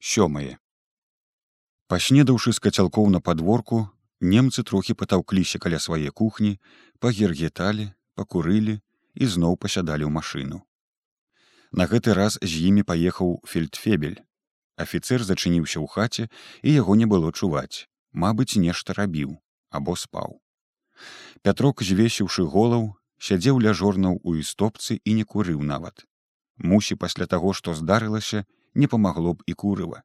сёмае паснедаўшы з кацялкоў на падворку немцы трохі патаўкліся каля свае кухні пагергеталі пакурылі і зноў пасядалі ў машыну на гэты раз з імі паехаў фельдфебель. Афіцэр зачыніўся ў хаце і яго не было чуваць мабыць нешта рабіў або спаў пятрок звесіўшы голаў сядзеў ля жорнаў у істопцы і не курыў нават. Мусі пасля таго што здарылася не памагло б і курыва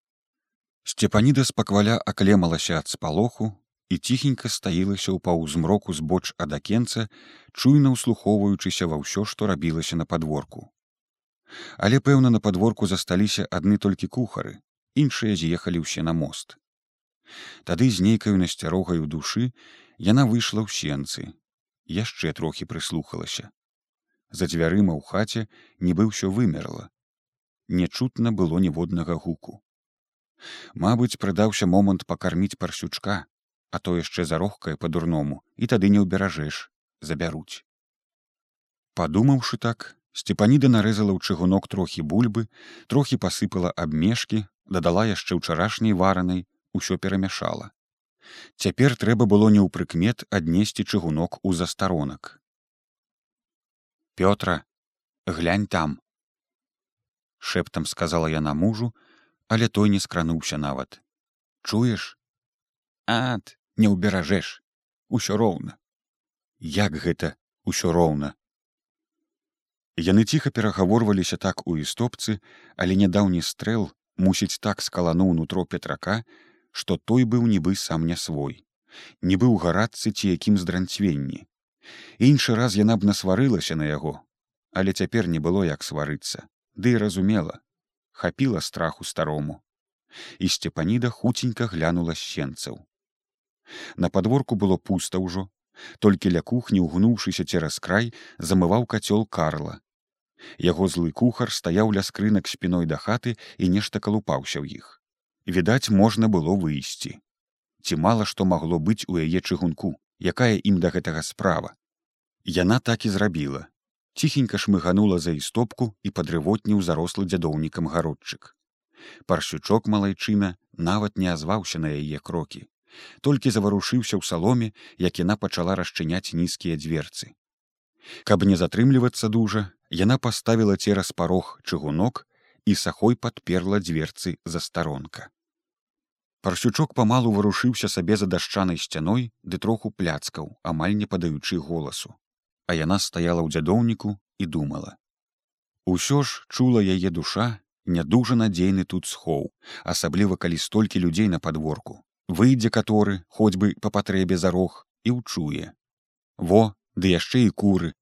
Сцепаніда спакваля аклемалася ад спалоху і ціхенька стаілася ў паўзмроку збоч ад акенца, чуйна ўслухоўваючыся ва ўсё, што рабілася на падворку. Але пэўна на падворку засталіся адны толькі кухары, іншыя з'ехалі ўсе на мост. Тады з нейкаю насцярогаю душы яна выйшла ў сенцы, яшчэ трохі прыслухалася. За дзвярыма ў хаце нібы ўсё вымерла. Нечутна было ніводнага гуку. Мабыць, прыдаўся момант пакарміць парсючка, а то яшчэ зарогкае па-дурному і тады не ўберажэш, забяруць. Падумаўшы так, сцепаніда нарэзала ў чыгунок трохі бульбы, трохі пасыпала абмешкі, дадала яшчэ ўчарашняй варанай, усё перамяшала. Цяпер трэба было не ў прыкмет аднесці чыгунок у застаронак. Пётра, глянь там. Шэптам сказала яна мужу, але той не скрануўся нават чуеш ад не ўберажэш усё роўна як гэта усё роўна яны ціха перагаворваліся так у істопцы але нядаўні стрэл мусіць так скалануў нутро петрака што той быў нібы сам не свой. Нібы ў гарадцы ці якім здранцвенні. Іншы раз яна б насварылася на яго але цяпер не было як сварыцца ды і разумела. Хапіла страху старому. І сцепаніда хуценька глянула сенцаў на падворку было пуста ўжо толькі ля кухні угнуўшыся цераз край замываў кацёл карла. Яго злы кухар стаяў ля скрынак спіной да хаты і нешта калупаўся ў іх. Відаць можна было выйсці. Ці мала што магло быць у яе чыгунку якая ім да гэтага справа. Яна так і зрабіла ціхенька шмыганула за істопку і падрывотніў зарослы дзядоўнікам гародчык. Парсючок малайчына нават не азваўся на яе крокі. Толькі заварушыўся ў саломе, як яна пачала расчыняць нізкія дзверцы. Каб не затрымлівацца дужа, яна паставіла цераз парог чыгунок і сахой падперла дзверцы за старонка. Парсючок памалу варушыўся сабе за дашчанай сцяной ды троху пляцкаў, амаль не падаючы голасу а яна стаяла ў дзядоўніку і думала. Усё ж чула яе душа нядужа надзейны тут схоў, асабліва калі столькі людзей на падворку, выйдзе каторы хоць бы па патрэбе за рог і ўчуе. Во, ды яшчэ і куры.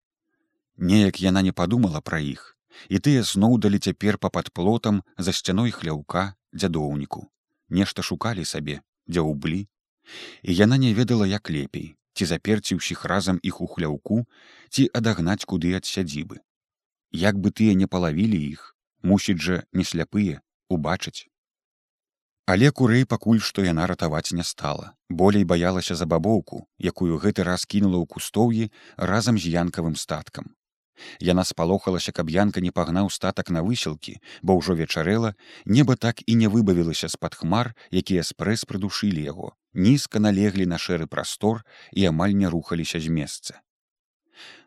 Неяк яна не падумала пра іх, і тыя зноў далі цяпер па-пад плотам за сцяной хляўка дзядоўніку. Нешта шукалі сабе, дзе ўблі, і яна не ведала як лепей ці заперці ўсіх разам іх у хляўку ці адагнаць куды ад сядзібы. Як бы тыя не палавілі іх мусіць жа не сляпыя убачыць але курэй пакуль што яна ратаваць не стала болей баялася за бабоўку якую гэты раз кінула ў кустоўі разам з янкавым статкам. Яна спалохалася, каб янка не пагнаў статак на высілкі, бо ўжо вечарэла неба так і не выбавілася з-пад хмар, якія спрэс прыдушылі яго, нізка налеглі на шэры прастор і амаль не рухаліся з месца.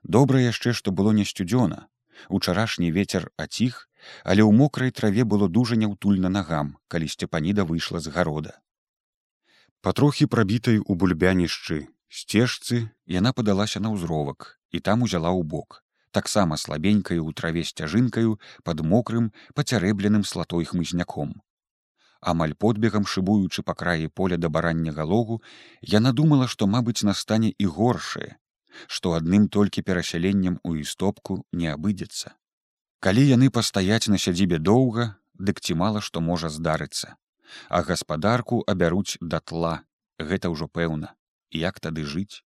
Добра яшчэ, што было не сцюдзёна. Учарашні вецер аціх, але ў мокрай траве было дужа няўтульна нагам, калі сцепаніда выйшла з гарода. Патрохі прабітай у бульбянішчы сцежцы яна падалася на ўзровак і там узяла ў бок таксама слабенькаю ў траве сцяжынкаю пад мокрым пацярэбленым слатой хмызняком. Амаль подбегам шыбуючы па краі поля да баранняга логу, яна думала, што мабыць настане і горшае, што адным толькі перасяленнем у істопку не абыдзецца. Калі яны пастаяць на сядзібе доўга, дык ці мала што можа здарыцца, а гаспадарку абяруць датла, гэта ўжо пэўна, як тады жыць?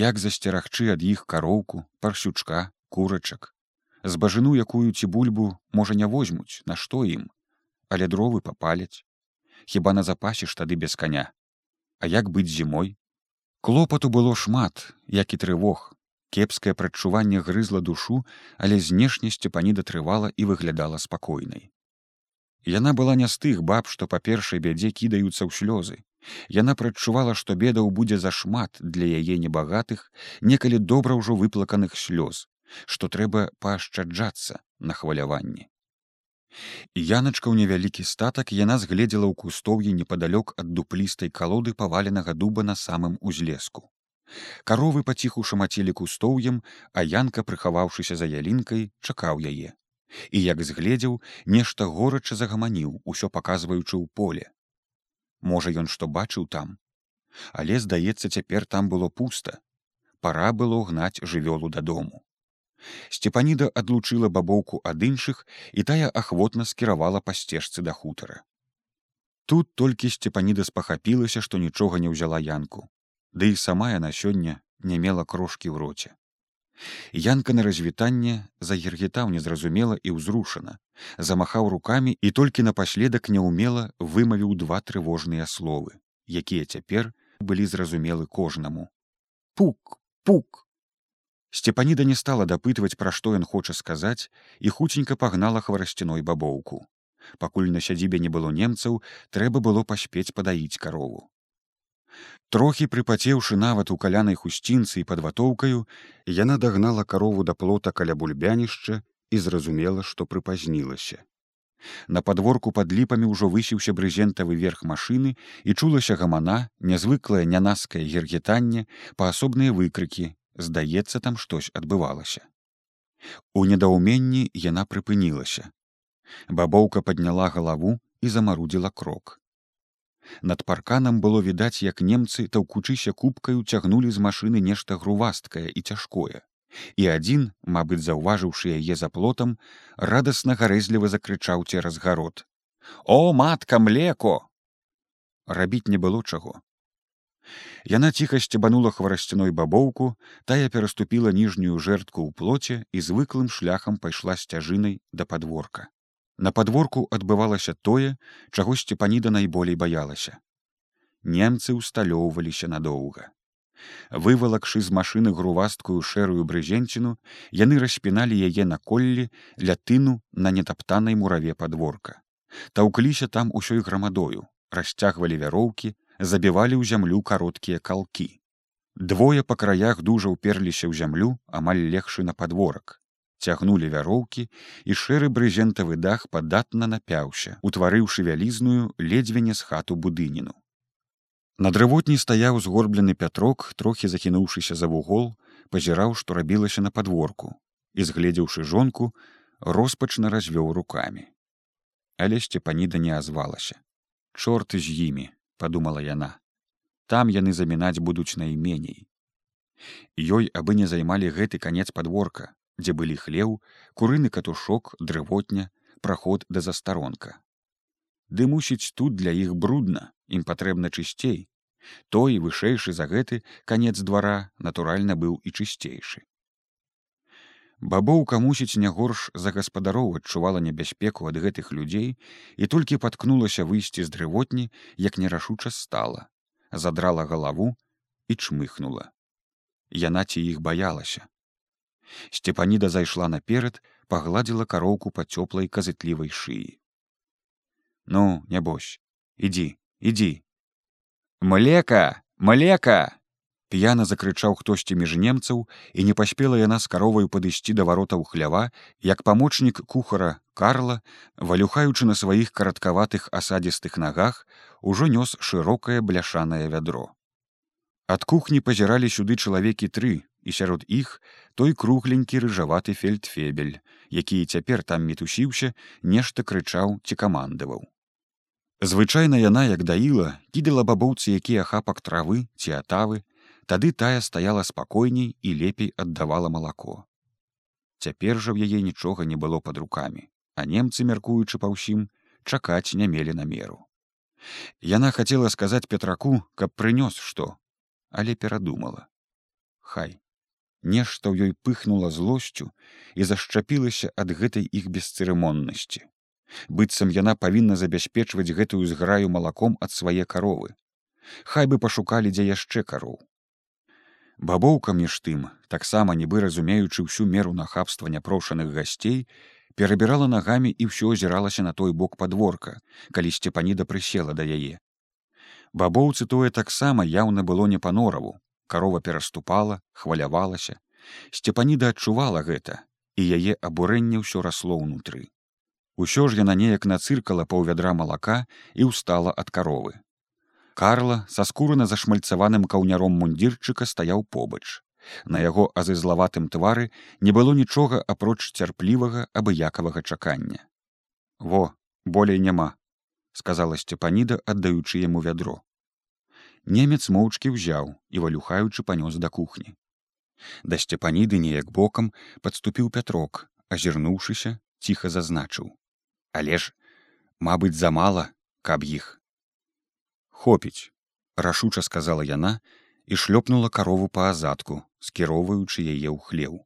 Як засцерагчы ад іх кароўку парсючка курачак? Збажыну якую ці бульбу можа не возьмуць на што ім але дровы папаляць хіба на запасіш тады без каня а як быць зімой клопату было шмат як і трывог кепскае прадчуванне грызла душу але знешне сцепаніда трывала і выглядала спакойнай Яна была не з тых баб, што па першай бядзе кідаюцца ў слёзы. Яна прадчувала, што бедаў будзе зашмат для яе небагатых, некалі добра ўжо выплаканых слёз, што трэба паашчаджацца на хваляванні. Яначка ў невялікі статак яна згледзела ў кустоўі непадалёк ад дуплістай калоды паваленага дуба на самым узлеску. Каровы паціху шамацілі кустоўем, а янка, прыхаваўшыся за ялінкай, чакаў яе. І як згледзеў нешта горача загаманіў усё паказваючы ў поле. Можа ён што бачыў там? Але здаецца цяпер там было пуста. Пора было гнаць жывёлу дадому сцепаніда адлучыла бабоўку ад іншых і тая ахвотна скіравала па сцежцы да хутара тут толькі сцепаніда спахапілася што нічога не ўзяла янку ды і сама яна сёння не мела крошкі ў роце Янка на развітанне загергетаў незразумела і ўзрушана, замахаў рукамі і толькі напаследак няўмела вымавіў два трывожныя словы, якія цяпер былі зразумелы кожнаму. Пук, пук. Сцепаніда не стала дапытваць, пра што ён хоча сказаць, і хуценька пагнала хварасцяной бабоўку. Пакуль на сядзібе не было немцаў, трэба было паспець падаіць карову. Трохі прыпацеўшы нават у калянай хусцінцы і падватоўкаю, яна дагнала карову да плота каля бульбянішча і зразумела, што прыпазнілася. На падворку пад ліпамі ўжо высіўся брызентавы верх машыны і чулася гамана, нязвыклае нянаскае гергетанне, паасобныя выкрыкі, здаецца, там штось адбывалася. У недаўменні яна прыпынілася. Бабоўка падняла галаву і замарудзіла крок. Над парканам было відаць, як немцы таўкучыся кубкаю цягнулі з машыны нешта грувасткае і цяжкое. І адзін, мабыць, заўважыўшы яе за плотам, радасна гарэзліва закрычаў цераз гарод: « О матка млеко! Рабіць не было чаго. Яна ціха сцебанула хварасцяной бабоўку, тая пераступіла ніжнюю жэртку ў плоце і звыклым шляхам пайшла сцяжынай да падворка. На падворку адбывалася тое, чаго сцепаніда найболей баялася. Немцы ўсталёўваліся надоўга. Вывалакшы з машыны грувасткую шэрую брызенціну, яны распіналі яе на коллі ля тыну на нетаптанай мураве падворка. Таўкліся там усёй грамадою, расцягвалі вяроўкі, забівалі ў зямлю кароткія калкі. Двое па краях дужа ўперліся ў зямлю, амаль легшы на падворак цягнулі вяроўкі і шэры брызентавы дах падатна напяўся, утварыўшы вялізную ледзьве не з хату будыніну. На дрывотні стаяў згорблены пятрок, трохі захінуўшыся за вугол, пазіраў, што рабілася на падворку і згледзеўшы жонку, роспачна развёў рукамі. Але сцепаніда не азвалася. Чорты з імі, падумала яна. Там яны замінаць будуць найменей. Ёй абы не займалі гэты канец падворка, дзе былі хлеў, курыны катушок, дрывотня, праход да застаронка. Ды мусіць тут для іх брудна, ім патрэбна чысцей. Той вышэйшы за гэты канец двара натуральна быў і чысцейшы. Бабоўка мусіць не горш за гаспадароў адчувала небяспеку ад гэтых людзей і толькі паткнулася выйсці з дрывотні, як нерашуча стала, задрала галаву і чмыхнула. Яна ці іх баялася. Сцепаніда зайшла наперад, пагладзіла кароўку па цёплай казытлівай шыі. Ну, нябось, ідзі, ідзі. Млека, млека! П'яна закрычаў хтосьці між немцаў і не паспела яна з кароваю падысці да варотаў хлява, як памочнік кухара Карла, валюхаючы на сваіх караткаватых асадзістых нагах, ужо нёс шырокае бляшанае вядро. Ад кухні пазіралі сюды чалавекі тры, і сярод іх той кругленькі рыжаваты фельдфебель, які цяпер там мітусіўся, нешта крычаў ці камандаваў. Звычайна яна, як даіла, кідала бабоўцы якія хапак травы ці атавы, тады тая стаяла спакойней і лепей аддавала малако. Цяпер жа ў яе нічога не было пад рукамі, а немцы, мяркуючы па ўсім, чакаць не мелі намеру. Яна хацела сказаць петраку, каб прынёс што, але перадумала. Хай нешта ў ёй пыхнула злосцю і зашчапілася ад гэтай іх бесцырымоннасці. быццам яна павінна забяспечваць гэтую зграю малаком ад свае каровы. Хай бы пашукалі дзе яшчэ кароў. Бабоўка між тым, таксама нібы разумеючы ўсю меру нахабства няпрошаных гасцей, перабірала нагамі і ўсё азіралася на той бок падворка, калі сцепаніда прысела да яе. Бабоўцы тое таксама яўна было не па-нораву. Карова пераступала, хвалявалася. Сцепаніда адчувала гэта, і яе абурэнне ўсё расло ўнутры. Усё ж яна неяк нацыркала паўвядра малака і ўстала ад каровы. Карла са скурана зашмальцаваным каўняром мундзірчыка стаяў побач. На яго азызлаватым твары не было нічога апроч цярплівага абыякавага чакання. Во, болей няма, сказала сцепаніда, аддаючы яму вядро. Немец моўчкі ўзяў і валюхаючы панёс да кухні. Да сцепаніды неяк бокам падступіў пятрок, азірнуўшыся, ціха зазначыў: « Але ж, мабыць, замала, каб іх. Хопіць, рашуча сказала яна і шлёпнула карову па азадку, скіроўваючы яе ў хлеў.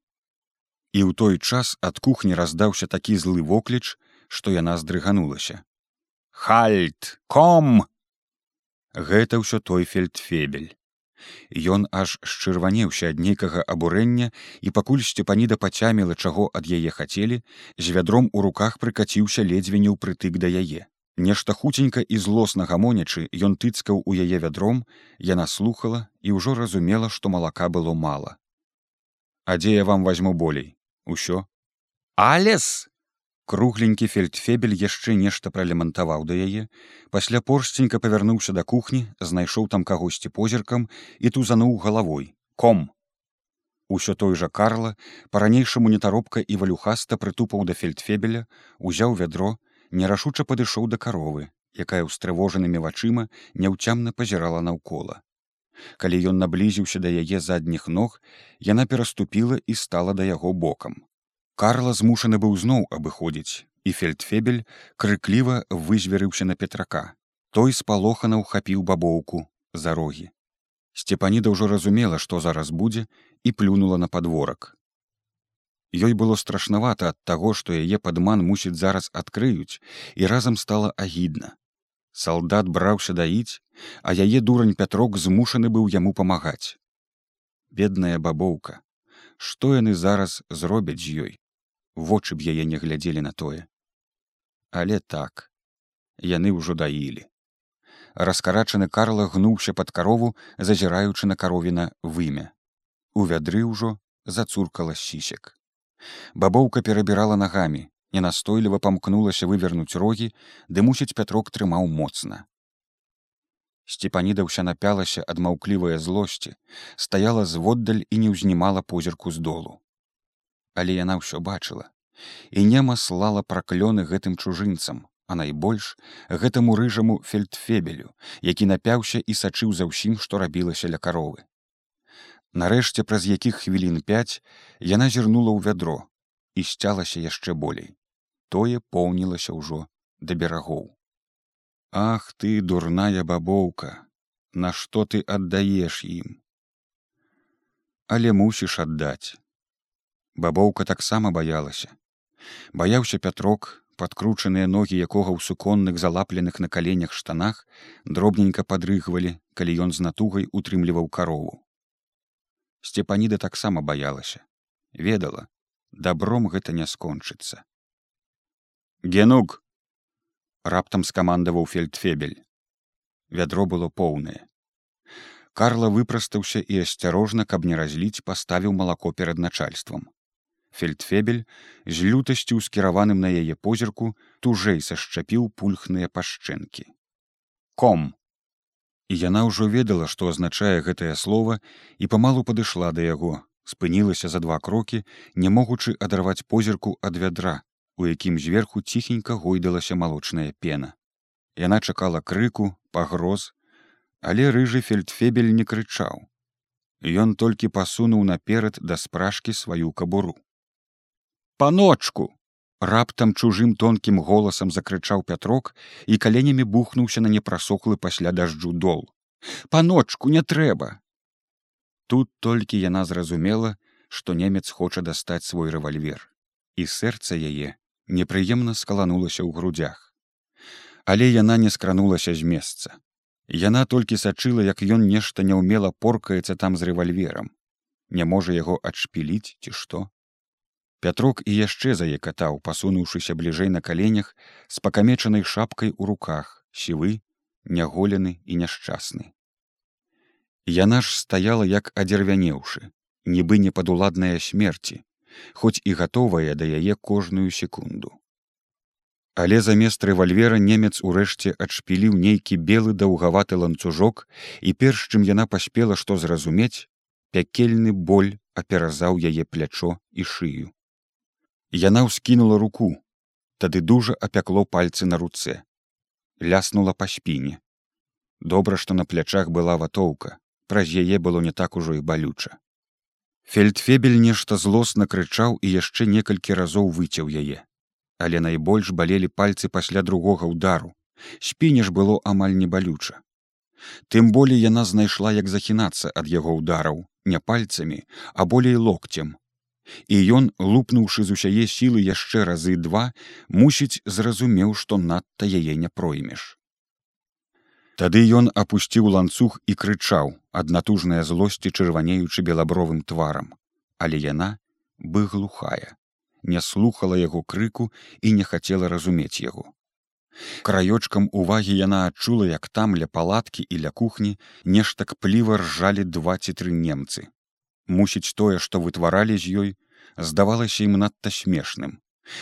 І ў той час ад кухні раздаўся такі злы вокліч, што яна здрыганулася. Хальт, ком! Гэта ўсё той фельдфебель. Ён аж шчырванеўся ад нейкага абурэння і пакуль сцепаніда пацяміла, чаго ад яе хацелі, з вядром у руках прыкаціўся ледзьве не ўпрытык да яе. Нешта хуценька і злосна гамонячы ён тыцкаў у яе вядром, яна слухала і ўжо разумела, што малака было мала. А дзе я вам возьму болей? Усё? Алес! Кругленькі фельдфебель яшчэ нешта пралемантаваў да яе пасля порсценька павярнуўся да кухні знайшоў там кагосьці позіркам і тузануў галавой. Ком! Усё той жа карла па-ранейшаму нетаропка і валюхаста прытупаў да фельдфебеля узяў вядро нерашуча падышоў да каровы, якая ўстрывожанымі вачыма няўцямна пазірала наўкола. Калі ён наблізіўся да яе задніх ног, яна пераступіла і стала да яго бокам. Карла змушаны быў зноў абыходзіць, і фельдфебель крыкліва вызверыўся на петрака. Той спалохана ўхапіў бабоўку за рогі. Сцепаніда ўжо разумела, што зараз будзе і плюнула на падворак. Ёй было страшнавата ад таго, што яе падман мусіць зараз адкрыюць і разам стала агідна. Салдат браўся даіць, а яе дурань пятрок змушаны быў яму памагаць. Бедная бабоўка, што яны зараз зробяць з ёй, вочы б яе не глядзелі на тое. Але так, яны ўжо даілі. Раскарачаны Карла гнуўся пад карову, зазіраючы на каровіна вымя. У вядры ўжо зацуркала сісек. Бабоўка перабірала нагамі, ненастойліва памкнулася вывернуць рогі, ды мусіць пятрок трымаў моцна. Сцепаніда ўся напялася ад маўклівыя злосці, стаяла зводдаль і не ўзнімала позірку з долу. Але яна ўсё бачыла і нема слала праклёны гэтым чужынцам, а найбольш гэтаму рыжаму фельдфебелю, які напяўся і сачыў за ўсім, што рабілася ля каровы. Нарэшце праз якіх хвілін пяць яна зірнула ў вядро і сцялася яшчэ болей. Тое поўнілася ўжо да берагоў. Ах ты, дурная бабоўка, Нашто ты аддаеш ім? Але мусіш аддаць. Бабоўка таксама баялася. Баяўся пятрок, падкручаныя ногі якога ў суконных залапленых на каленях штанах дробненька падрыгвалі, калі ён з натугай утрымліваў карову. Сцепаніда таксама баялася, ведала, дабром гэта не скончыцца. Генук раптам скамандаваў фельдфебель. Вядро было поўнае. Карла выпрастаўся і асцярожна, каб не разліць, паставіў малако перад начальствам. Фельдфебель з лютасцю скіраваным на яе позірку тужэй сашчапіў пульхныя пашчэнкі. Ком І яна ўжо ведала, што азначае гэтае слово і памалу падышла да яго, спынілася за два крокі, не могучы адарваць позірку ад вядра, у якім зверху ціхенька гойдалася малочная пена. Яна чакала крыку, пагроз, але рыжы фельдфебель не крычаў. Ён толькі пасунуў наперад да спражкі сваю кабуру. Паночку! Раптам чужым тонкім голасам закрычаў пятрок і каленямі бухнуўся на непрасохлы пасля дажджу дол. Паночку не трэба! Тут толькі яна зразумела што немец хоча дастаць свой рэвальвер і сэрца яе непрыемна скаланулася ў грудях але яна не скранулася з месца. Яна толькі сачыла як ён нешта няўмела поркаецца там з рэвальверам. Не можа яго адшпіліць ці што Пятрок і яшчэ заекатаў, пасунуўшыся бліжэй на каленях з пакамечанай шапкай у руках, сівы, няголены і няшчасны. Яна ж стаяла як адзервянеўшы, нібы непадуладная смерці, хоць і гатовая да яе кожную секунду. Але замест рэвальвера немец урэшце адшпіліў нейкі белы даўгаваты ланцужок і перш чым яна паспела што зразумець, пякельны боль аперазаў яе плячо і шыю. Яна ўскінула руку, тады дужа апякло пальцы на руцэ, ляснула па спіне. Добра, што на плячах была ватоўка, праз яе было не так ужо і балюча. Фельдфебель нешта злосна крычаў і яшчэ некалькі разоў выцяў яе. Але найбольш балелі пальцы пасля другога ўдару. Спіне ж было амаль не балюча. Тым болей яна знайшла як захінацца ад яго ўдараў не пальцамі а болей локцем і ён лупнуўшы з усяе сілы яшчэ разы два мусіць зразумеў што надта яе не проймеш тады ён апусціў ланцуг і крычаў ад натужнай злосці чырванеючы белабровым тварам але яна бы глухая не слухала яго крыку і не хацела разумець яго. Краёчкам увагі яна адчула, як там ля палаткі і ля кухні нешта кпліва ржалі два ці тры немцы. Мусіць тое, што вытваралі з ёй, здавалася ім надта смешным.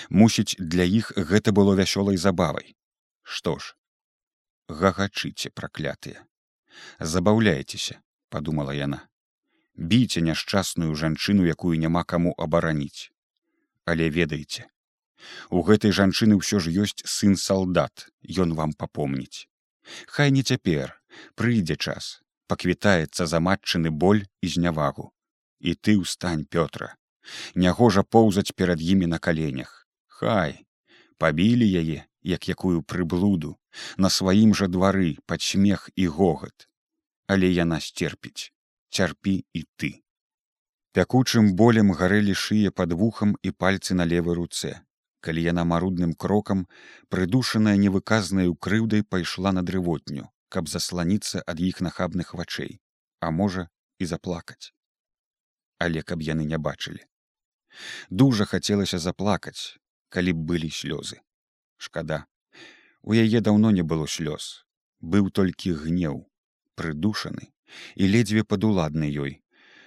Мусіць, для іх гэта было вясёлай забавай. Што ж, гагачыце праклятыя. Забаўляйцеся, падумала яна. Біце няшчасную жанчыну, якую няма каму абараніць але ведаеце у гэтай жанчыны ўсё ж ёсць сын салдат ён вам папомніць хай не цяпер прыйдзе час паквітаецца за матчыны боль і знявагу і ты ўстань пётра. Нягожа поўзаць перад імі на каленях хай. Пабілі яе як якую прыблуду на сваім жа двары пад смех і гогат але яна сцерпіць цярпі і ты. Пякучым болем гарэлі шые пад вухам і пальцы на левой руцэ. Калі яна марудным крокам прыдушаная невыказнаю крыўдай пайшла на дрывотню каб засланіцца ад іх нахабных вачэй а можа і заплакаць але каб яны не бачылі. Дужа хацелася заплакаць калі б былі слёзы. Шкада. У яе даўно не было слёз. Быў толькі гнеў прыдушаны і ледзьве падуладны ёй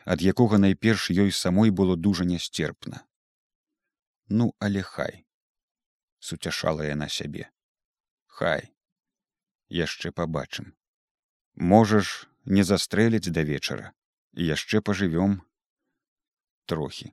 ад якога найперш ёй самой было дужа нясцерпна. Ну, але хай суцяшала яна сябе. Хай. Яшчэ пабачым. Можаш не застрэліць да вечара, яшчэ пажывём трохі.